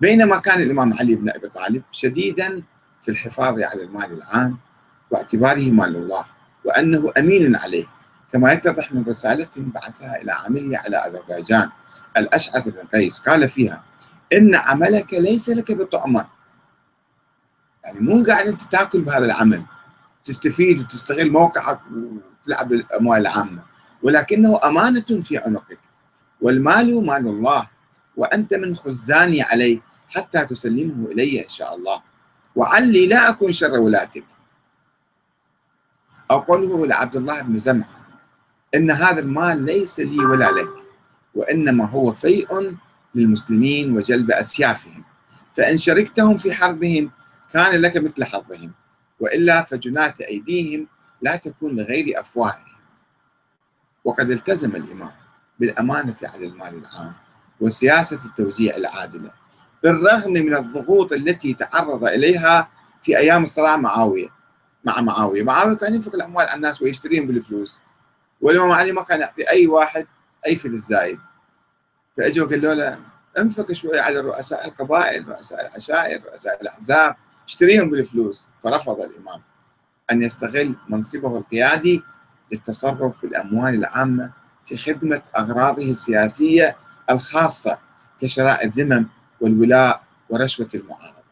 بينما كان الإمام علي بن أبي طالب شديدا في الحفاظ على المال العام واعتباره مال الله وأنه أمين عليه كما يتضح من رسالة بعثها إلى عامله على أذربيجان. الأشعث بن قيس قال فيها إن عملك ليس لك بطعمة. يعني مو قاعد أنت تأكل بهذا العمل تستفيد وتستغل موقعك وتلعب بالأموال العامة ولكنه أمانة في عنقك والمال مال الله. وأنت من خزاني عليه حتى تسلمه إلي إن شاء الله. وعلي لا أكون شر ولاتك أو لعبد الله بن زمعة إن هذا المال ليس لي ولا لك وإنما هو فيء للمسلمين وجلب أسيافهم. فإن شركتهم في حربهم كان لك مثل حظهم وإلا فجنات أيديهم لا تكون لغير أفواههم. وقد التزم الإمام بالأمانة على المال العام. وسياسة التوزيع العادلة بالرغم من الضغوط التي تعرض إليها في أيام الصراع معاوية مع معاوية. معاوية كان ينفق الأموال على الناس ويشتريهم بالفلوس. والإمام علي ما كان يعطي أي واحد أي فلس زايد. فإجوا قالوا له انفق شوي على رؤساء القبائل رؤساء العشائر رؤساء الأحزاب اشتريهم بالفلوس. فرفض الإمام أن يستغل منصبه القيادي للتصرف في الأموال العامة في خدمة أغراضه السياسية الخاصة كشراء الذمم والولاء ورشوة المعارضة.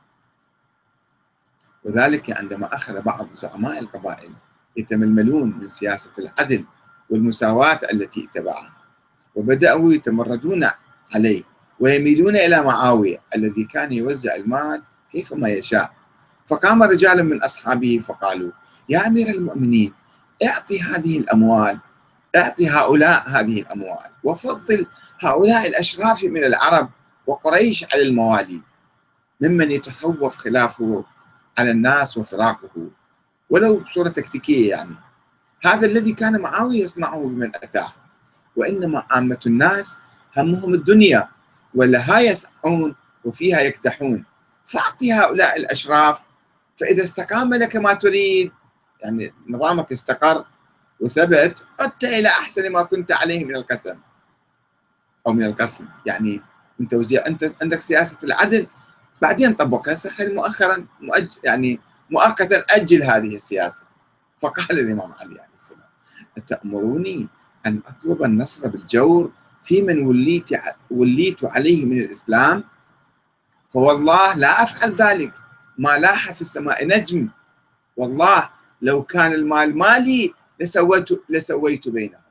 وذلك عندما أخذ بعض زعماء القبائل يتململون من سياسة العدل والمساواة التي اتبعها وبدأوا يتمردون عليه ويميلون إلى معاوية الذي كان يوزع المال كيفما يشاء. فقام رجال من أصحابه فقالوا يا أمير المؤمنين اعطي هذه الأموال اعطي هؤلاء هذه الأموال. وفضل هؤلاء الأشراف من العرب وقريش على الموالي ممن يتخوف خلافه على الناس وفراقه. ولو بصورة تكتيكية يعني. هذا الذي كان معاوية يصنعه بمن أتاه. وإنما عامة الناس همهم الدنيا ولها يسعون وفيها يكتحون فأعطي هؤلاء الأشراف فإذا استقام لك ما تريد. يعني نظامك استقر وثبت عدت إلى أحسن ما كنت عليه من القسم أو من القسم. يعني من توزيع أنت عندك سياسة العدل. بعدين طبقها سخر مؤخرا مؤجل يعني مؤقتا أجل هذه السياسة. فقال الإمام علي عليه السلام أتأمروني أن أطلب النصر بالجور في من وليت وليت عليه من الإسلام؟ فوالله لا أفعل ذلك. ما لاح في السماء نجم. والله لو كان المال مالي لسويت لسويت بينهم.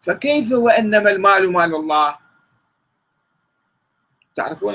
فكيف وإنما المال مال الله؟ تعرفون